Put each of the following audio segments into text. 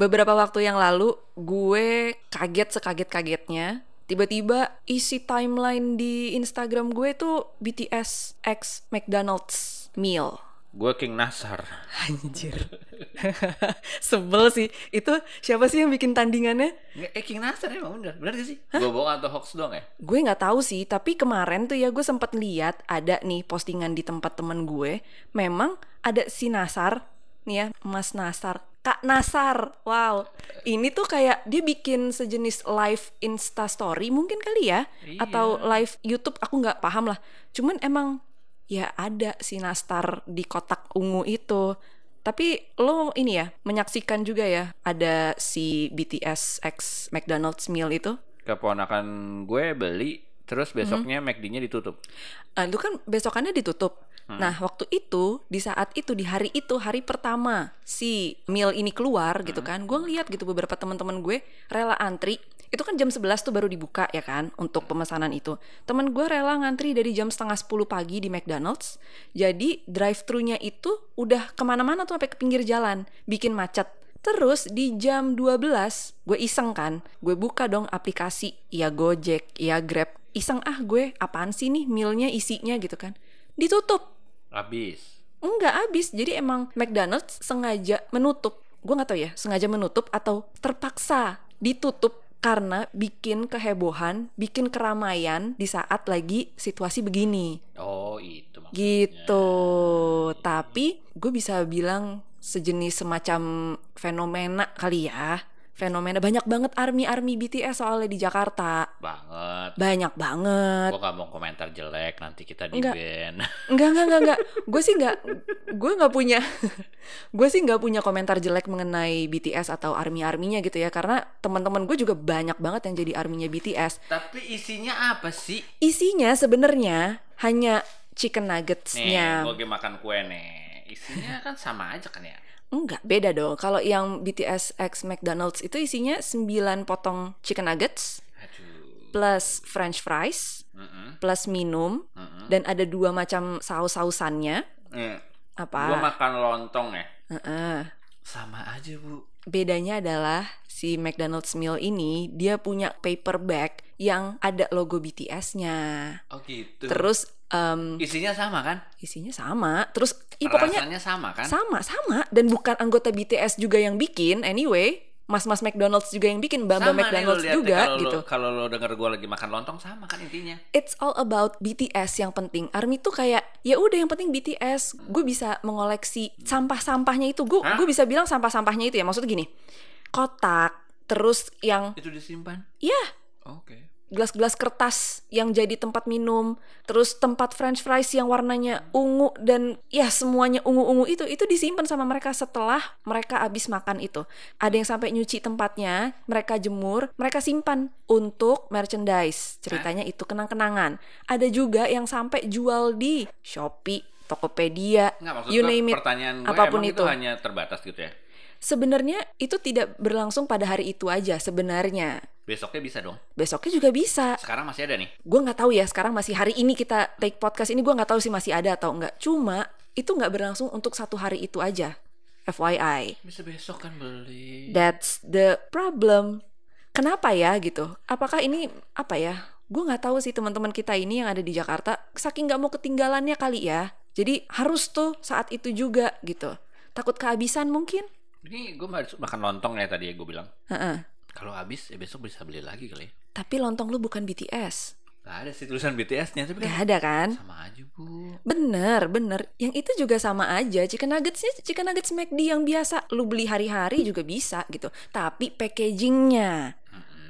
beberapa waktu yang lalu gue kaget sekaget-kagetnya tiba-tiba isi timeline di Instagram gue tuh BTS X McDonald's meal. Gue King Nasar. Anjir. Sebel sih. Itu siapa sih yang bikin tandingannya? Eh King Nasar emang bener, bener gak sih? Gue bohong atau hoax doang ya? Gue nggak tahu sih, tapi kemarin tuh ya gue sempat lihat ada nih postingan di tempat temen gue. Memang ada si Nasar, nih ya, Mas Nasar. Kak Nasar, wow. Ini tuh kayak dia bikin sejenis live Insta Story mungkin kali ya, Iya. atau live YouTube. Aku nggak paham lah. Cuman emang ya ada si Nastar di kotak ungu itu. Tapi lo ini ya menyaksikan juga ya ada si BTS X McDonald's meal itu. Keponakan gue beli, terus besoknya Hmm. McD-nya ditutup. Ah, itu kan besokannya ditutup. Hmm. Nah, waktu itu, di saat itu, di hari itu, hari pertama si meal ini keluar gitu Hmm. kan, gue ngeliat gitu beberapa teman-teman gue rela antri. Itu kan jam 11 tuh baru dibuka ya kan untuk pemesanan itu. Temen gue rela ngantri dari jam setengah 10 pagi di McDonald's. Jadi drive thru-nya itu udah ke mana-mana tuh sampai ke pinggir jalan, bikin macet. Terus di jam 12 gue iseng kan, gue buka dong aplikasi ya Gojek, ya Grab. Iseng ah gue apaan sih nih mealnya isinya gitu kan. Ditutup. Habis. Enggak habis. Jadi emang McDonald's sengaja menutup. Gue nggak tahu ya, sengaja menutup atau terpaksa ditutup karena bikin kehebohan, bikin keramaian di saat lagi situasi begini. Oh itu maksudnya. Gitu. Tapi gue bisa bilang sejenis semacam fenomena kali ya. Fenomena banyak banget army-army BTS soalnya di Jakarta. Banget. Banyak banget. Gue gak mau komentar jelek, nanti kita di Enggak. ban. Enggak, enggak, enggak, enggak. Gue sih enggak gue nggak punya gue sih nggak punya komentar jelek mengenai BTS atau army-arminya gitu ya karena teman-teman gue juga banyak banget yang jadi arminya BTS. Tapi isinya apa sih? Isinya sebenarnya hanya chicken Nih, nuggetsnya. gue makan kue nih. Isinya kan sama aja kan ya? Enggak, beda dong. Kalau yang BTS X McDonald's itu isinya 9 potong chicken nuggets Aduh. plus french fries plus minum dan ada dua macam saus-sausannya. Nih, Apa? gue makan lontong ya. Heeh. Sama aja bu. Bedanya adalah si McDonald's meal ini dia punya paper bag yang ada logo BTS-nya. Oh gitu. Terus em, Isinya sama kan? isinya sama. Terus ih, pokoknya Rasanya sama kan? sama sama dan bukan anggota BTS juga yang bikin anyway. Mas-mas McDonald's juga yang bikin, Bamba nih McDonald's lihat juga kalau gitu. Kalau lo denger gue lagi makan lontong sama kan intinya. It's all about BTS yang penting. Army tuh kayak ya udah yang penting BTS. Gue bisa mengoleksi sampah-sampahnya itu. Gue gue bisa bilang sampah-sampahnya itu ya. Maksudnya gini. Kotak, terus yang Itu disimpan. ya Oke. Gelas-gelas kertas yang jadi tempat minum, terus tempat french fries yang warnanya ungu dan ya semuanya ungu-ungu itu itu disimpan sama mereka setelah mereka habis makan itu. Ada yang sampai nyuci tempatnya, mereka jemur, mereka simpan untuk merchandise. Ceritanya itu kenang-kenangan. Ada juga yang sampai jual di Shopee, Tokopedia, Nggak you name it. pertanyaan gue apa pun emang itu. itu hanya terbatas gitu ya. Sebenarnya itu tidak berlangsung pada hari itu aja sebenarnya. Besoknya bisa dong. Besoknya juga bisa. Sekarang masih ada nih. gue nggak tahu ya sekarang masih hari ini kita take podcast ini gue nggak tahu sih masih ada atau enggak cuma itu nggak berlangsung untuk satu hari itu aja FYI Bisa besok kan beli. that's the problem kenapa ya gitu apakah ini apa ya gue nggak tahu sih teman-teman kita ini yang ada di Jakarta saking nggak mau ketinggalannya kali ya jadi harus tuh saat itu juga gitu takut kehabisan mungkin Ini gue makan lontong ya tadi ya gue bilang. Heeh. Kalau habis ya besok bisa beli lagi kali. ya. tapi lontong lu bukan BTS Gak ada sih tulisan BTS-nya tapi Gak kan ada kan sama aja bu. Bener, bener. Yang itu juga sama aja. Chicken nuggetsnya chicken nuggets McD yang biasa lu beli hari-hari juga bisa gitu. Tapi packagingnya,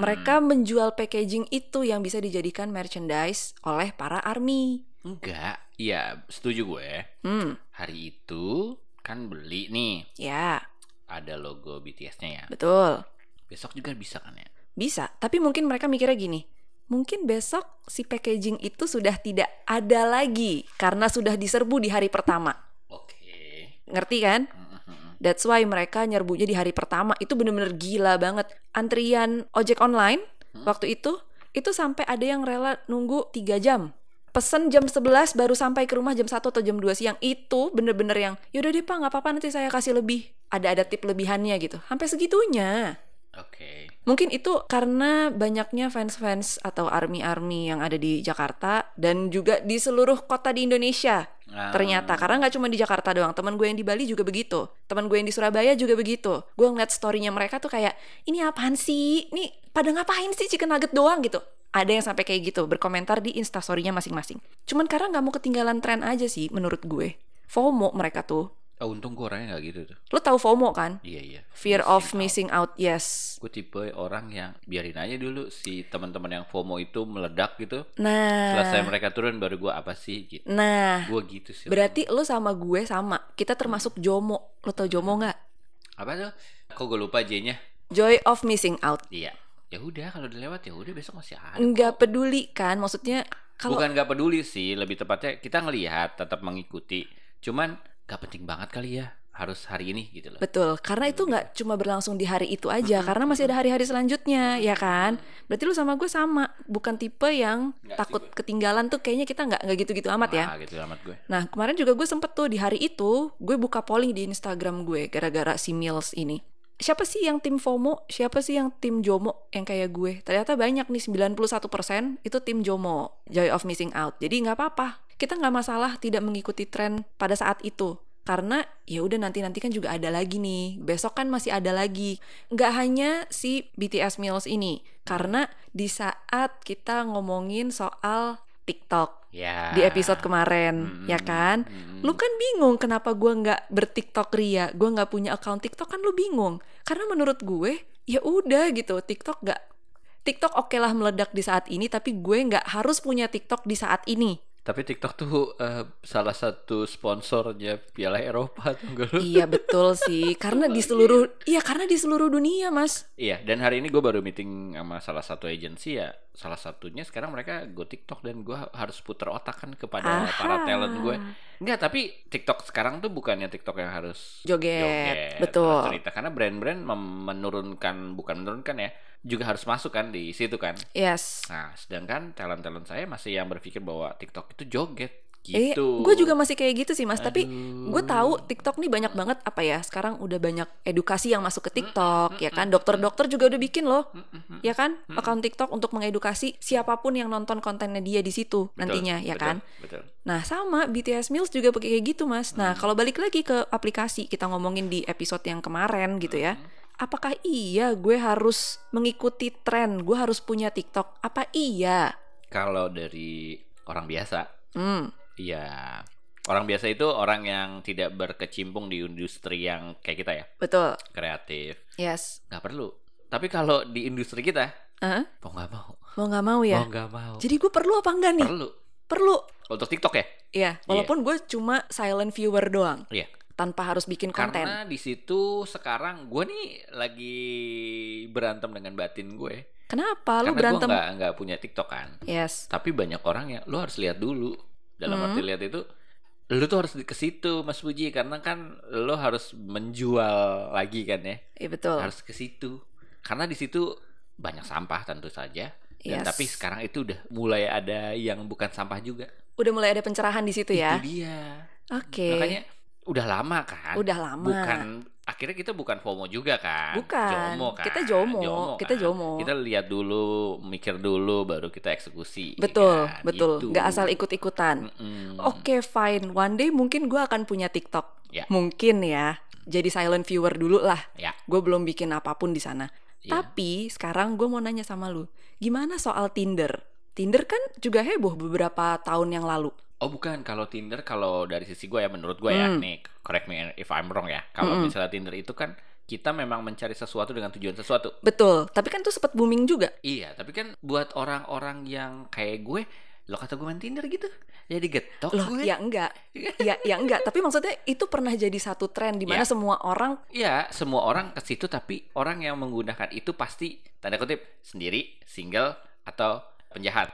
mereka menjual packaging itu yang bisa dijadikan merchandise oleh para army. Enggak. Iya setuju gue. Hmm, Hari itu kan beli nih ya ada logo BTS-nya ya. betul. Besok juga bisa kan ya. Bisa. Tapi mungkin mereka mikirnya gini. Mungkin besok si packaging itu sudah tidak ada lagi karena sudah diserbu di hari pertama. Oke. Ngerti kan? Mm-mm. That's why mereka nyerbunya di hari pertama itu bener-bener gila banget. Antrian ojek online Hmm? waktu itu itu sampai ada yang rela nunggu tiga jam pesen jam 11 baru sampai ke rumah jam 1 atau jam 2 siang. Itu bener-bener yang yaudah deh pak nggak apa-apa nanti saya kasih lebih. Ada ada tip lebihannya gitu. Sampai segitunya. Oke. mungkin itu karena banyaknya fans-fans atau army-army yang ada di Jakarta dan juga di seluruh kota di Indonesia Ah. ternyata karena nggak cuma di Jakarta doang teman gue yang di Bali juga begitu. Teman gue yang di Surabaya juga begitu. Gue ngeliat storynya mereka tuh kayak ini apaan sih? Ini pada ngapain sih chicken nugget doang? gitu. Ada yang sampai kayak gitu berkomentar di instastorynya masing-masing. Cuman karena nggak mau ketinggalan tren aja sih menurut gue. FOMO mereka tuh Oh, untung gue orangnya nggak gitu tuh. lo tahu FOMO kan Iya iya. fear of missing out yes Gue tipe orang yang biarin aja dulu si teman-teman yang FOMO itu meledak gitu. nah Selesai mereka turun baru gue apa sih gitu. nah Gue gitu sih. berarti lo sama gue sama kita termasuk JOMO lo tau JOMO nggak apa tuh? Kok gue lupa J-nya? joy of missing out Iya. Ya udah kalau udah lewat ya udah besok masih ada. nggak peduli kan maksudnya kalau Bukan nggak peduli sih, lebih tepatnya kita ngelihat tetap mengikuti. Cuman nggak penting banget kali ya harus hari ini gitu loh. betul karena itu nggak cuma berlangsung di hari itu aja karena masih ada hari-hari selanjutnya ya kan? Berarti lu sama gue sama bukan tipe yang Nggak sih takut ketinggalan tuh kayaknya kita nggak nggak gitu-gitu amat ya. Ah, gitu amat gue. nah kemarin juga gue sempet tuh di hari itu gue buka polling di Instagram gue gara-gara si Mills ini. Siapa sih yang tim FOMO? Siapa sih yang tim JOMO? Yang kayak gue. Ternyata banyak nih 91% itu tim JOMO Joy of Missing Out. Jadi nggak apa-apa kita nggak masalah tidak mengikuti tren pada saat itu. Karena ya udah nanti nanti kan juga ada lagi nih. Besok kan masih ada lagi. Nggak hanya si BTS Mills ini. Karena di saat kita ngomongin soal TikTok Ya. di episode kemarin Mm, ya kan? Lu kan bingung kenapa gua nggak bertiktok ria gua nggak punya account TikTok kan lu bingung. Karena menurut gue ya udah gitu TikTok nggak TikTok oke lah meledak di saat ini tapi gue nggak harus punya TikTok di saat ini Tapi TikTok tuh eh, salah satu sponsornya Piala Eropa tuh iya betul sih karena di seluruh iya karena di seluruh dunia mas Iya, dan hari ini gue baru meeting sama salah satu agensi ya. Salah satunya sekarang mereka go TikTok dan gue harus puter otak kan kepada Aha. para talent gue. Enggak, tapi TikTok sekarang tuh bukannya TikTok yang harus Joget, terus betul. cerita karena brand-brand menurunkan bukan menurunkan ya, juga harus masuk kan di situ kan. yes Nah, sedangkan talent-talent saya masih yang berpikir bahwa TikTok itu joget Eh, gitu. gue juga masih kayak gitu sih mas. Tapi Aduh. gue tahu TikTok nih banyak banget apa ya. Sekarang udah banyak edukasi yang masuk ke TikTok, ya kan. Dokter-dokter juga udah bikin loh, ya kan. Account TikTok untuk mengedukasi siapa pun yang nonton kontennya dia di situ Betul, nantinya, ya betul, kan. Betul. Nah sama BTS Mills juga pakai kayak gitu mas. Nah kalau balik lagi ke aplikasi kita ngomongin di episode yang kemarin gitu ya. Apakah iya gue harus mengikuti tren? Gue harus punya TikTok? Apa iya? Kalau dari orang biasa, Hmm, Iya. Orang biasa itu orang yang tidak berkecimpung di industri yang kayak kita ya, betul. kreatif. Yes. Nggak perlu. Tapi kalau di industri kita, Hah? mau nggak mau, Mau nggak mau ya? mau nggak mau, Jadi gue perlu apa enggak nih? perlu. Perlu. Untuk TikTok ya? Iya, walaupun gue cuma silent viewer doang, Iya. tanpa harus bikin konten. Karena di situ sekarang gue nih lagi berantem dengan batin gue. Kenapa lu Karena gue berantem? nggak nggak punya TikTok kan. Yes. Tapi banyak orang yang lu harus lihat dulu. Dalam Hmm. arti lihat itu lu tuh harus ke situ Mas Puji karena kan lu harus menjual lagi kan ya. Iya betul. harus ke situ karena di situ banyak sampah tentu saja dan Yes. tapi sekarang itu udah mulai ada yang bukan sampah juga Udah mulai ada pencerahan di situ ya. itu dia Oke. makanya udah lama kan Udah lama. bukan akhirnya kita bukan FOMO juga kan Bukan. jomo kan Kita jomo. Kita kan? jomo. kita lihat dulu mikir dulu baru kita eksekusi Betul, kan? betul. Gitu. Nggak asal ikut-ikutan. Mm-mm. Oke, fine. One day mungkin gue akan punya TikTok. Ya. Mungkin ya. Jadi silent viewer dulu lah. ya Gue belum bikin apa pun di sana. ya. Tapi sekarang gue mau nanya sama lu, gimana soal Tinder? Tinder kan juga heboh beberapa tahun yang lalu. Oh bukan, kalau Tinder kalau dari sisi gue ya menurut gue ya, Hmm. nih correct me if I'm wrong ya. Kalau Mm-mm. misalnya Tinder itu kan kita memang mencari sesuatu dengan tujuan sesuatu. Betul, tapi kan tuh sempat booming juga. Iya, tapi kan buat orang-orang yang kayak gue, lo kata gue main Tinder gitu, jadi getok Loh, gue. ya enggak. ya ya enggak, tapi maksudnya itu pernah jadi satu tren di mana Ya. semua orang Iya, semua orang ke situ tapi orang yang menggunakan itu pasti tanda kutip sendiri, single atau penjahat,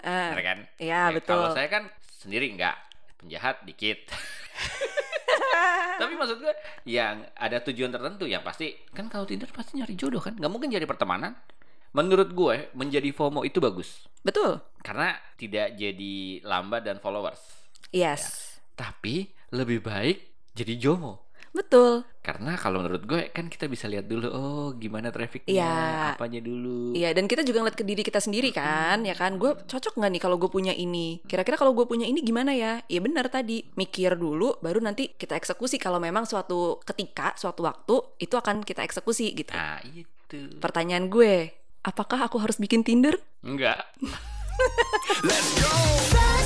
eh, bener kan? ya Ya, betul. Kalau saya kan sendiri enggak, penjahat dikit. Tapi maksud gue yang ada tujuan tertentu yang pasti kan kalau Tinder pasti nyari jodoh kan, nggak mungkin jadi pertemanan. Menurut gue menjadi FOMO itu bagus. Betul. Karena tidak jadi lambat dan followers. Yes. Tapi lebih baik jadi jomo. Betul. Karena kalau menurut gue kan kita bisa lihat dulu oh gimana trafficnya, Iya. apanya dulu. Iya, dan kita juga ngeliat ke diri kita sendiri kan, ya kan? Gue cocok nggak nih kalau gue punya ini? Kira-kira kalau gue punya ini gimana ya? Iya benar tadi, mikir dulu, baru nanti kita eksekusi kalau memang suatu ketika, suatu waktu itu akan kita eksekusi gitu. Nah, itu. Pertanyaan gue, apakah aku harus bikin Tinder? Enggak. Let's go.